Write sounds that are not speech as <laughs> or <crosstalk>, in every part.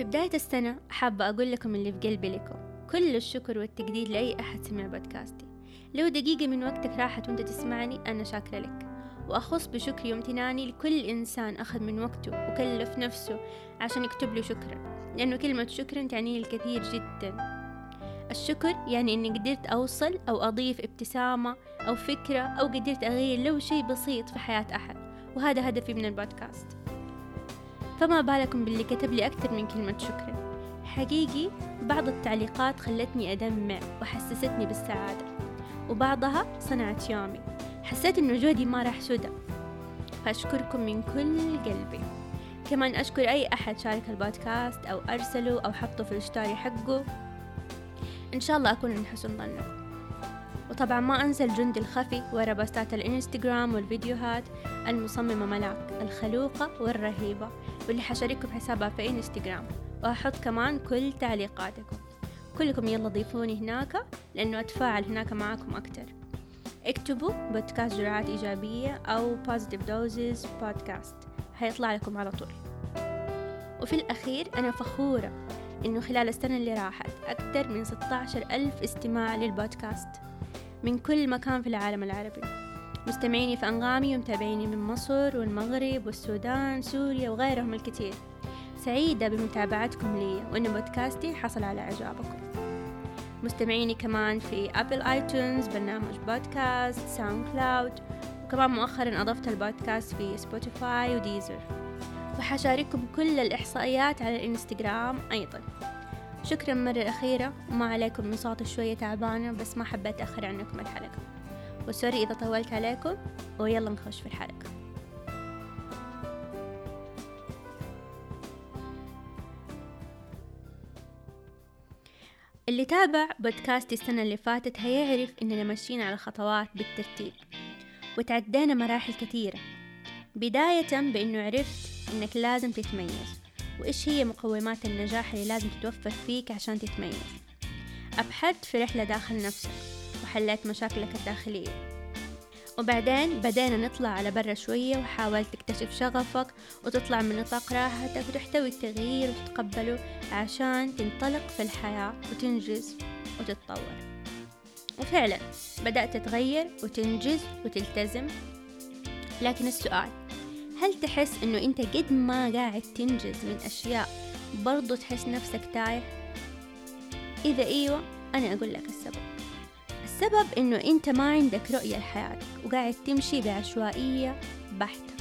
السنة حابة أقول لكم اللي في قلبي لكم. كل الشكر والتقدير لأي أحد سمع بودكاستي. لو دقيقة من وقتك راحت وأنت تسمعني أنا شاكرة لك. وأخص بشكري وامتناني لكل إنسان أخذ من وقته وكلف نفسه عشان يكتب له شكرا لأنه كلمة شكرا تعني لي الكثير جدا. الشكر يعني إني قدرت أوصل أو أضيف ابتسامة أو فكرة أو قدرت أغير لو شيء بسيط في حياة أحد وهذا هدفي من البودكاست. فما بالكم باللي كتب لي أكثر من كلمة شكرا حقيقي بعض التعليقات خلتني أدمع وحسستني بالسعادة وبعضها صنعت يومي. حسيت إنه جودي ما راح سدى فأشكركم من كل قلبي. كمان أشكر أي أحد شارك البودكاست أو أرسله أو حطه في الستوري حقه. إن شاء الله أكون من حسن ظنه وطبعا ما أنسى الجند الخفي ورا بوستات الإنستغرام والفيديوهات المصممة ملاك الخلوقة والرهيبة. واللي حشارككم حسابها في إنستغرام. وأحط كمان كل تعليقاتكم. كلكم يلا ضيفوني هناك لأنه أتفاعل هناك معاكم أكتر. اكتبوا بودكاست جرعات إيجابية أو positive doses podcast. هيطلع لكم على طول. وفي الأخير أنا فخورة إنه خلال السنة اللي راحت أكثر من 16 ألف استماع للبودكاست من كل مكان في العالم العربي. مستمعيني في أنغامي ومتابعيني من مصر والمغرب والسودان سوريا وغيرهم الكثير. سعيدة بمتابعتكم لي وإن بودكاستي حصل على إعجابكم. مستمعيني كمان في أبل آيتونز برنامج بودكاست ساوند كلاود وكمان مؤخرا أضفت البودكاست في سبوتيفاي وديزر. وحشارككم كل الإحصائيات على الإنستغرام أيضا. شكرا مرة أخيرة وما عليكم من صوت شوية تعبانة بس ما حبيت أخر عنكم الحلقة. وسوري إذا طولت عليكم ويلا نخش في الحلقة. اللي تابع بودكاستي السنة اللي فاتت هيعرف إننا ماشيين على خطوات بالترتيب وتعدينا مراحل كثيرة. بداية بإنه عرفت إنك لازم تتميز وإيش هي مقومات النجاح اللي لازم تتوفر فيك عشان تتميز. أبحثت في رحلة داخل نفسك. وحليت مشاكلك الداخلية. وبعدين بدينا نطلع على برا شوية وحاولت تكتشف شغفك وتطلع من نطاق راحتك وتحتوي التغيير وتتقبله عشان تنطلق في الحياة وتنجز وتتطور. وفعلا بدأت تتغير وتنجز وتلتزم. لكن السؤال هل تحس إنه أنت قد ما قاعد تنجز من أشياء برضو تحس نفسك تايه؟ إذا إيوه أنا أقول لك السبب. السبب إنه أنت ما عندك رؤية لحياتك وقاعد تمشي بعشوائية بحتة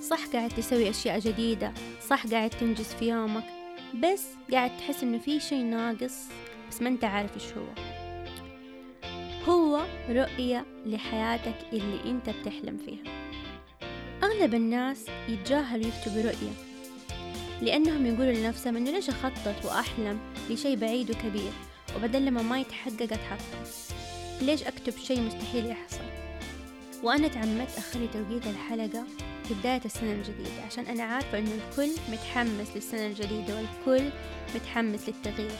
صح قاعد تسوي أشياء جديدة صح قاعد تنجز في يومك بس قاعد تحس إنه في شي ناقص بس ما أنت عارف إيش هو. هو رؤية لحياتك اللي أنت بتحلم فيها. أغلب الناس يتجاهلوا يكتبوا رؤية لأنهم يقولوا لنفسهم إنه ليش أخطط وأحلم لشيء بعيد وكبير؟ وبدل لما ما يتحقق أتحطم ليش أكتب شيء مستحيل يحصل؟ وأنا تعمدت أخلي توقيت الحلقة في بداية السنة الجديدة عشان أنا عارفة إنه الكل متحمس للسنة الجديدة والكل متحمس للتغيير.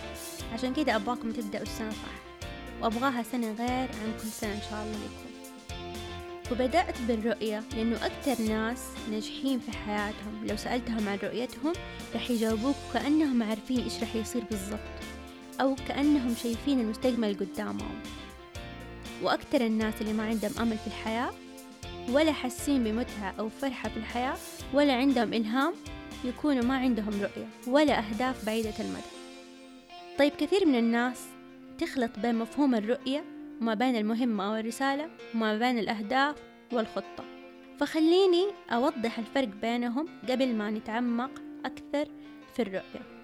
عشان كده أبغاكم تبدأوا السنة صح. وأبغاها سنة غير عن كل سنة إن شاء الله لكم وبدأت بالرؤية لأنه أكثر ناس ناجحين في حياتهم. لو سألتهم عن رؤيتهم رح يجاوبوك كأنهم عارفين إيش رح يصير بالضبط. أو كأنهم شايفين المستقبل قدامهم. وأكثر الناس اللي ما عندهم أمل في الحياة ولا حاسين بمتعة أو فرحة في الحياة ولا عندهم إلهام يكونوا ما عندهم رؤية ولا أهداف بعيدة المدى. طيب كثير من الناس تخلط بين مفهوم الرؤية وما بين المهمة أو الرسالة وما بين الأهداف والخطة. فخليني أوضح الفرق بينهم قبل ما نتعمق أكثر في الرؤية.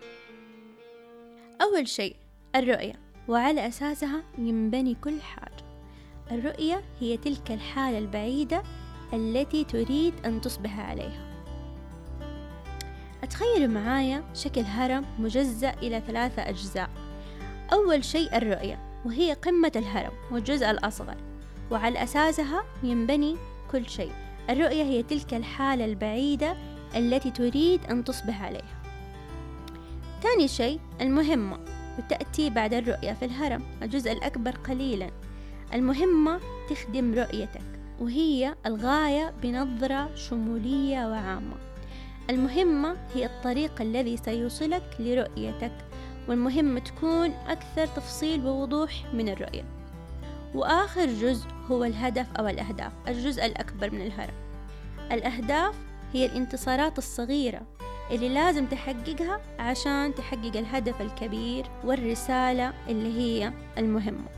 أول شيء الرؤية وعلى أساسها ينبني كل حاجة. الرؤية هي تلك الحالة البعيدة التي تريد أن تصبح عليها. أتخيلوا معايا شكل هرم مجزأ إلى ثلاثة أجزاء. أول شيء الرؤية وهي قمة الهرم والجزء الأصغر. وعلى أساسها ينبني كل شيء. الرؤية هي تلك الحالة البعيدة التي تريد أن تصبح عليها. ثاني شيء المهمة وتأتي بعد الرؤية في الهرم الجزء الأكبر قليلا. المهمة تخدم رؤيتك وهي الغاية بنظرة شمولية وعامة. المهمة هي الطريق الذي سيوصلك لرؤيتك والمهم تكون أكثر تفصيل ووضوح من الرؤية. وآخر جزء هو الهدف أو الأهداف الجزء الأكبر من الهرم. الأهداف هي الانتصارات الصغيرة. اللي لازم تحققها عشان تحقق الهدف الكبير والرسالة اللي هي المهمة.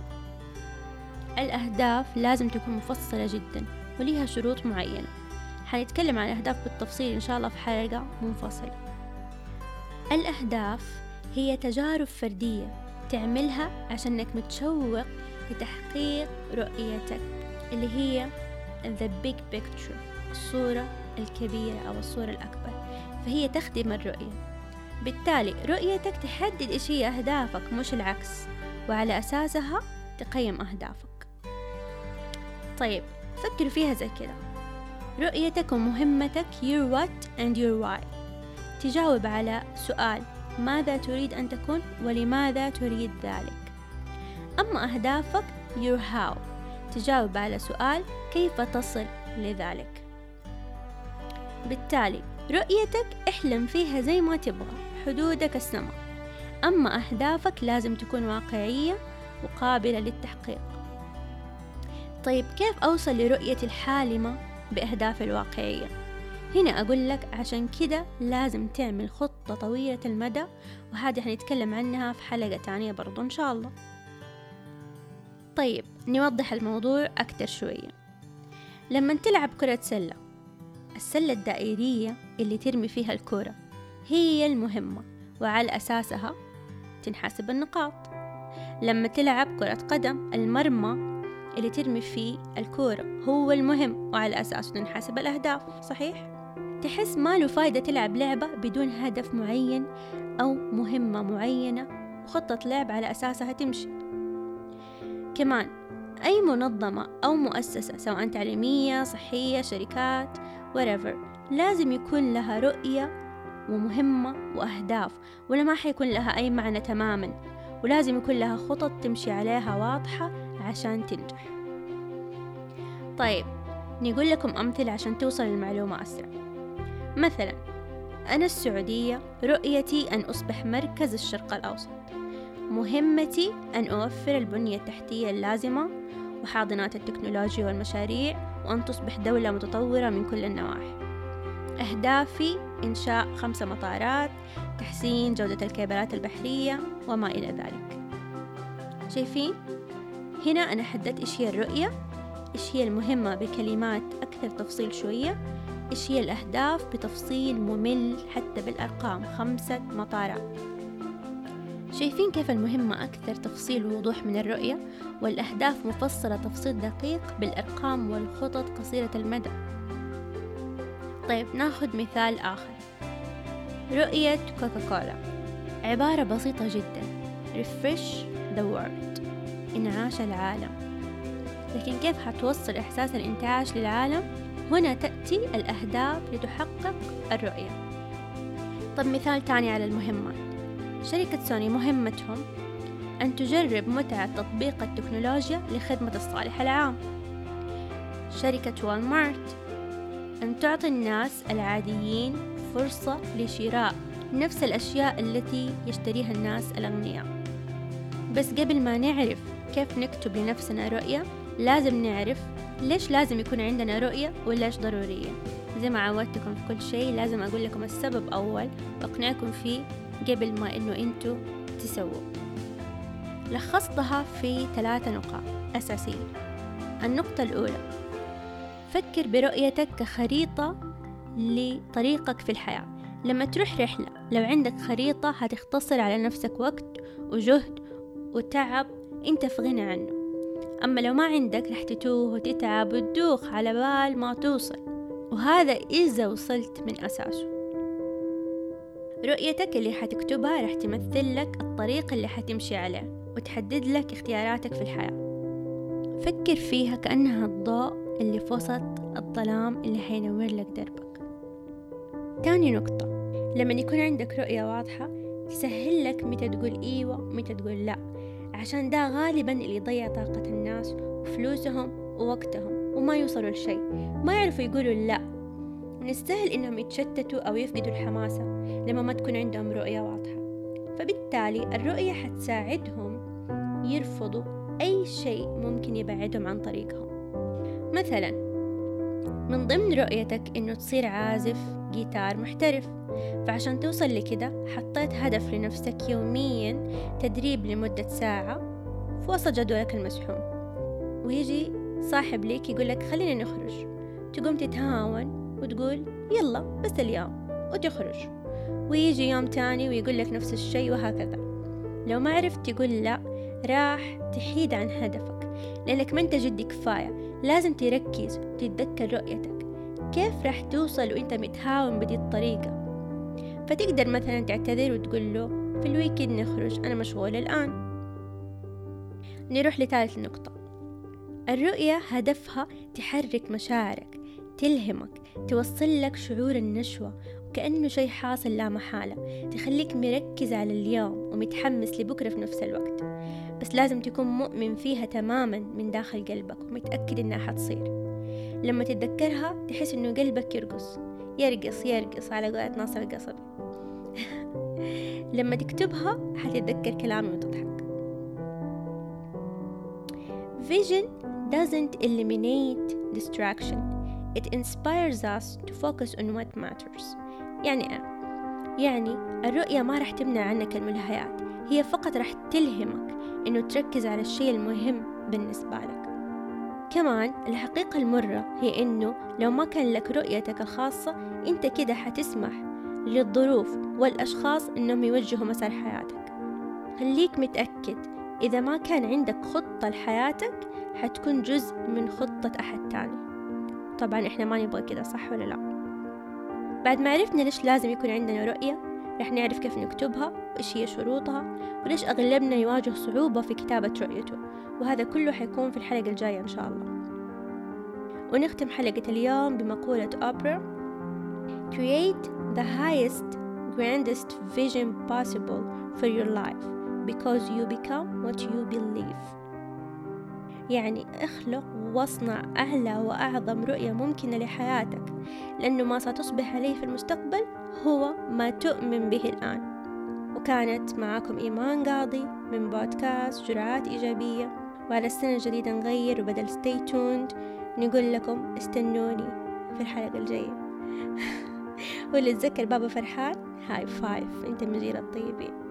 الأهداف لازم تكون مفصلة جدا وليها شروط معينة. حنتكلم عن الأهداف بالتفصيل إن شاء الله في حلقة منفصلة. الأهداف هي تجارب فردية تعملها عشانك متشوق لتحقيق رؤيتك اللي هي the big picture الصورة الكبيرة أو الصورة الأكبر. فهي تخدم الرؤية. بالتالي رؤيتك تحدد إيش هي أهدافك مش العكس وعلى أساسها تقيم أهدافك. طيب فكروا فيها زي كده رؤيتك ومهمتك your what and your why. تجاوب على سؤال ماذا تريد أن تكون ولماذا تريد ذلك؟ أما أهدافك your how. تجاوب على سؤال كيف تصل لذلك؟ بالتالي رؤيتك احلم فيها زي ما تبغى حدودك السماء. أما أهدافك لازم تكون واقعية وقابلة للتحقيق. طيب كيف أوصل لرؤيتي الحالمة بأهدافي الواقعية؟ هنا أقول لك عشان كده لازم تعمل خطة طويلة المدى وهذه حنتكلم عنها في حلقة تانية برضو إن شاء الله. طيب نوضح الموضوع أكتر شوية. لما تلعب كرة سلة السلة الدائرية اللي ترمي فيها الكرة هي المهمة وعلى أساسها تنحسب النقاط لما تلعب كرة قدم المرمى اللي ترمي فيه الكورة هو المهم وعلى أساسه تنحسب الأهداف صحيح؟ تحس ما له فايدة تلعب لعبة بدون هدف معين أو مهمة معينة وخطة لعب على أساسها تمشي كمان أي منظمة أو مؤسسة سواء تعليمية صحية شركات whatever. لازم يكون لها رؤية ومهمة وأهداف ولا ما حيكون لها أي معنى تماما. ولازم يكون لها خطط تمشي عليها واضحة عشان تنجح. طيب نقول لكم أمثلة عشان توصل المعلومة أسرع. مثلا أنا السعودية رؤيتي أن أصبح مركز الشرق الأوسط. مهمتي أن أوفر البنية التحتية اللازمة وحاضنات التكنولوجيا والمشاريع وأن تصبح دولة متطورة من كل النواحي. أهدافي إنشاء خمسة مطارات تحسين جودة الكيبلات البحرية وما إلى ذلك. شايفين؟ هنا أنا حددت إيش هي الرؤية إيش هي المهمة بكلمات أكثر تفصيل شوية إيش هي الأهداف بتفصيل ممل حتى بالأرقام خمسة مطارات. شايفين كيف المهمة أكثر تفصيل ووضوح من الرؤية؟ والأهداف مفصلة تفصيل دقيق بالأرقام والخطط قصيرة المدى. طيب ناخذ مثال آخر. رؤية كوكاكولا. عبارة بسيطة جدا. Refresh the world. إنعاش العالم. لكن كيف حتوصل إحساس الإنتعاش للعالم؟ هنا تأتي الأهداف لتحقق الرؤية. طب مثال تاني على المهمات شركة سوني مهمتهم أن تجرب متعة تطبيق التكنولوجيا لخدمة الصالح العام. شركة والمارت أن تعطي الناس العاديين فرصة لشراء نفس الأشياء التي يشتريها الناس الأغنياء. بس قبل ما نعرف كيف نكتب لنفسنا رؤية لازم نعرف ليش لازم يكون عندنا رؤية وليش ضرورية. زي ما عودتكم في كل شيء لازم أقول لكم السبب أول وأقنعكم فيه قبل ما إنه أنتوا تسووا. لخصتها في ثلاثة نقاط أساسية. النقطة الأولى فكر برؤيتك كخريطة لطريقك في الحياة. لما تروح رحلة لو عندك خريطة هتختصر على نفسك وقت وجهد وتعب أنت في غنى عنه. أما لو ما عندك رح تتوه وتتعب وتدوخ على بال ما توصل. وهذا إذا وصلت من أساسه. رؤيتك اللي حتكتبها رح تمثل لك الطريق اللي حتمشي عليه وتحدد لك اختياراتك في الحياة. فكر فيها كأنها الضوء اللي في وسط الظلام اللي حينور لك دربك. تاني نقطة لما يكون عندك رؤية واضحة تسهل لك متى تقول إيوة ومتى تقول لأ عشان ده غالبا اللي يضيع طاقة الناس وفلوسهم ووقتهم وما يوصلوا لشيء. ما يعرفوا يقولوا لأ ونستاهل إنهم يتشتتوا أو يفقدوا الحماسة لما ما تكون عندهم رؤية واضحة. فبالتالي الرؤية حتساعدهم يرفضوا أي شيء ممكن يبعدهم عن طريقهم. مثلا من ضمن رؤيتك إنه تصير عازف جيتار محترف. فعشان توصل لكده حطيت هدف لنفسك يوميا تدريب لمدة ساعة في وسط جدولك المسحوم. ويجي صاحب ليك يقول لك خلينا نخرج. تقوم تتهاون وتقول يلا بس اليوم وتخرج. ويجي يوم تاني ويقول لك نفس الشيء وهكذا. لو ما عرفت تقول لا راح تحيد عن هدفك لأنك ما أنت جدي كفاية. لازم تركز وتتذكر رؤيتك. كيف راح توصل وأنت متهاون بدي الطريقة؟ فتقدر مثلا تعتذر وتقول له في الويكند نخرج أنا مشغولة الآن. نروح لثالث نقطة. الرؤية هدفها تحرك مشاعرك. تلهمك توصل لك شعور النشوة وكأنه شيء حاصل لا محالة تخليك مركز على اليوم ومتحمس لبكرة في نفس الوقت. بس لازم تكون مؤمن فيها تماما من داخل قلبك ومتأكد إنها حتصير. لما تتذكرها تحس إنه قلبك يرقص يرقص يرقص على قولة ناصر القصبي. <laughs> لما تكتبها حتتذكر كلامي وتضحك. Vision doesn't eliminate distraction. It inspires us to focus on what matters. يعني إيه؟ يعني الرؤية ما راح تمنع عنك الملهيات هي فقط راح تلهمك إنه تركز على الشيء المهم بالنسبة لك كمان الحقيقة المرة هي إنه لو ما كان لك رؤيتك الخاصة أنت كده حتسمح للظروف والأشخاص إنهم يوجهوا مسار حياتك خليك متأكد إذا ما كان عندك خطة لحياتك حتكون جزء من خطة أحد تاني طبعا إحنا ما نبغى كده صح ولا لأ؟ بعد ما عرفنا ليش لازم يكون عندنا رؤية رح نعرف كيف نكتبها وإيش هي شروطها وليش أغلبنا يواجه صعوبة في كتابة رؤيته. وهذا كله حيكون في الحلقة الجاية إن شاء الله. ونختم حلقة اليوم بمقولة أوبرا Create the highest, grandest vision possible for your life because you become what you believe. يعني اخلق واصنع أعلى وأعظم رؤية ممكنة لحياتك لأنه ما ستصبح عليه في المستقبل هو ما تؤمن به الآن. وكانت معاكم إيمان قاضي من بودكاست جرعات إيجابية. وعلى السنة الجديدة نغير وبدل stay tuned نقول لكم استنوني في الحلقة الجاية. <laughs> واللي تذكر بابا فرحان هاي فايف أنت من جيل الطيبين.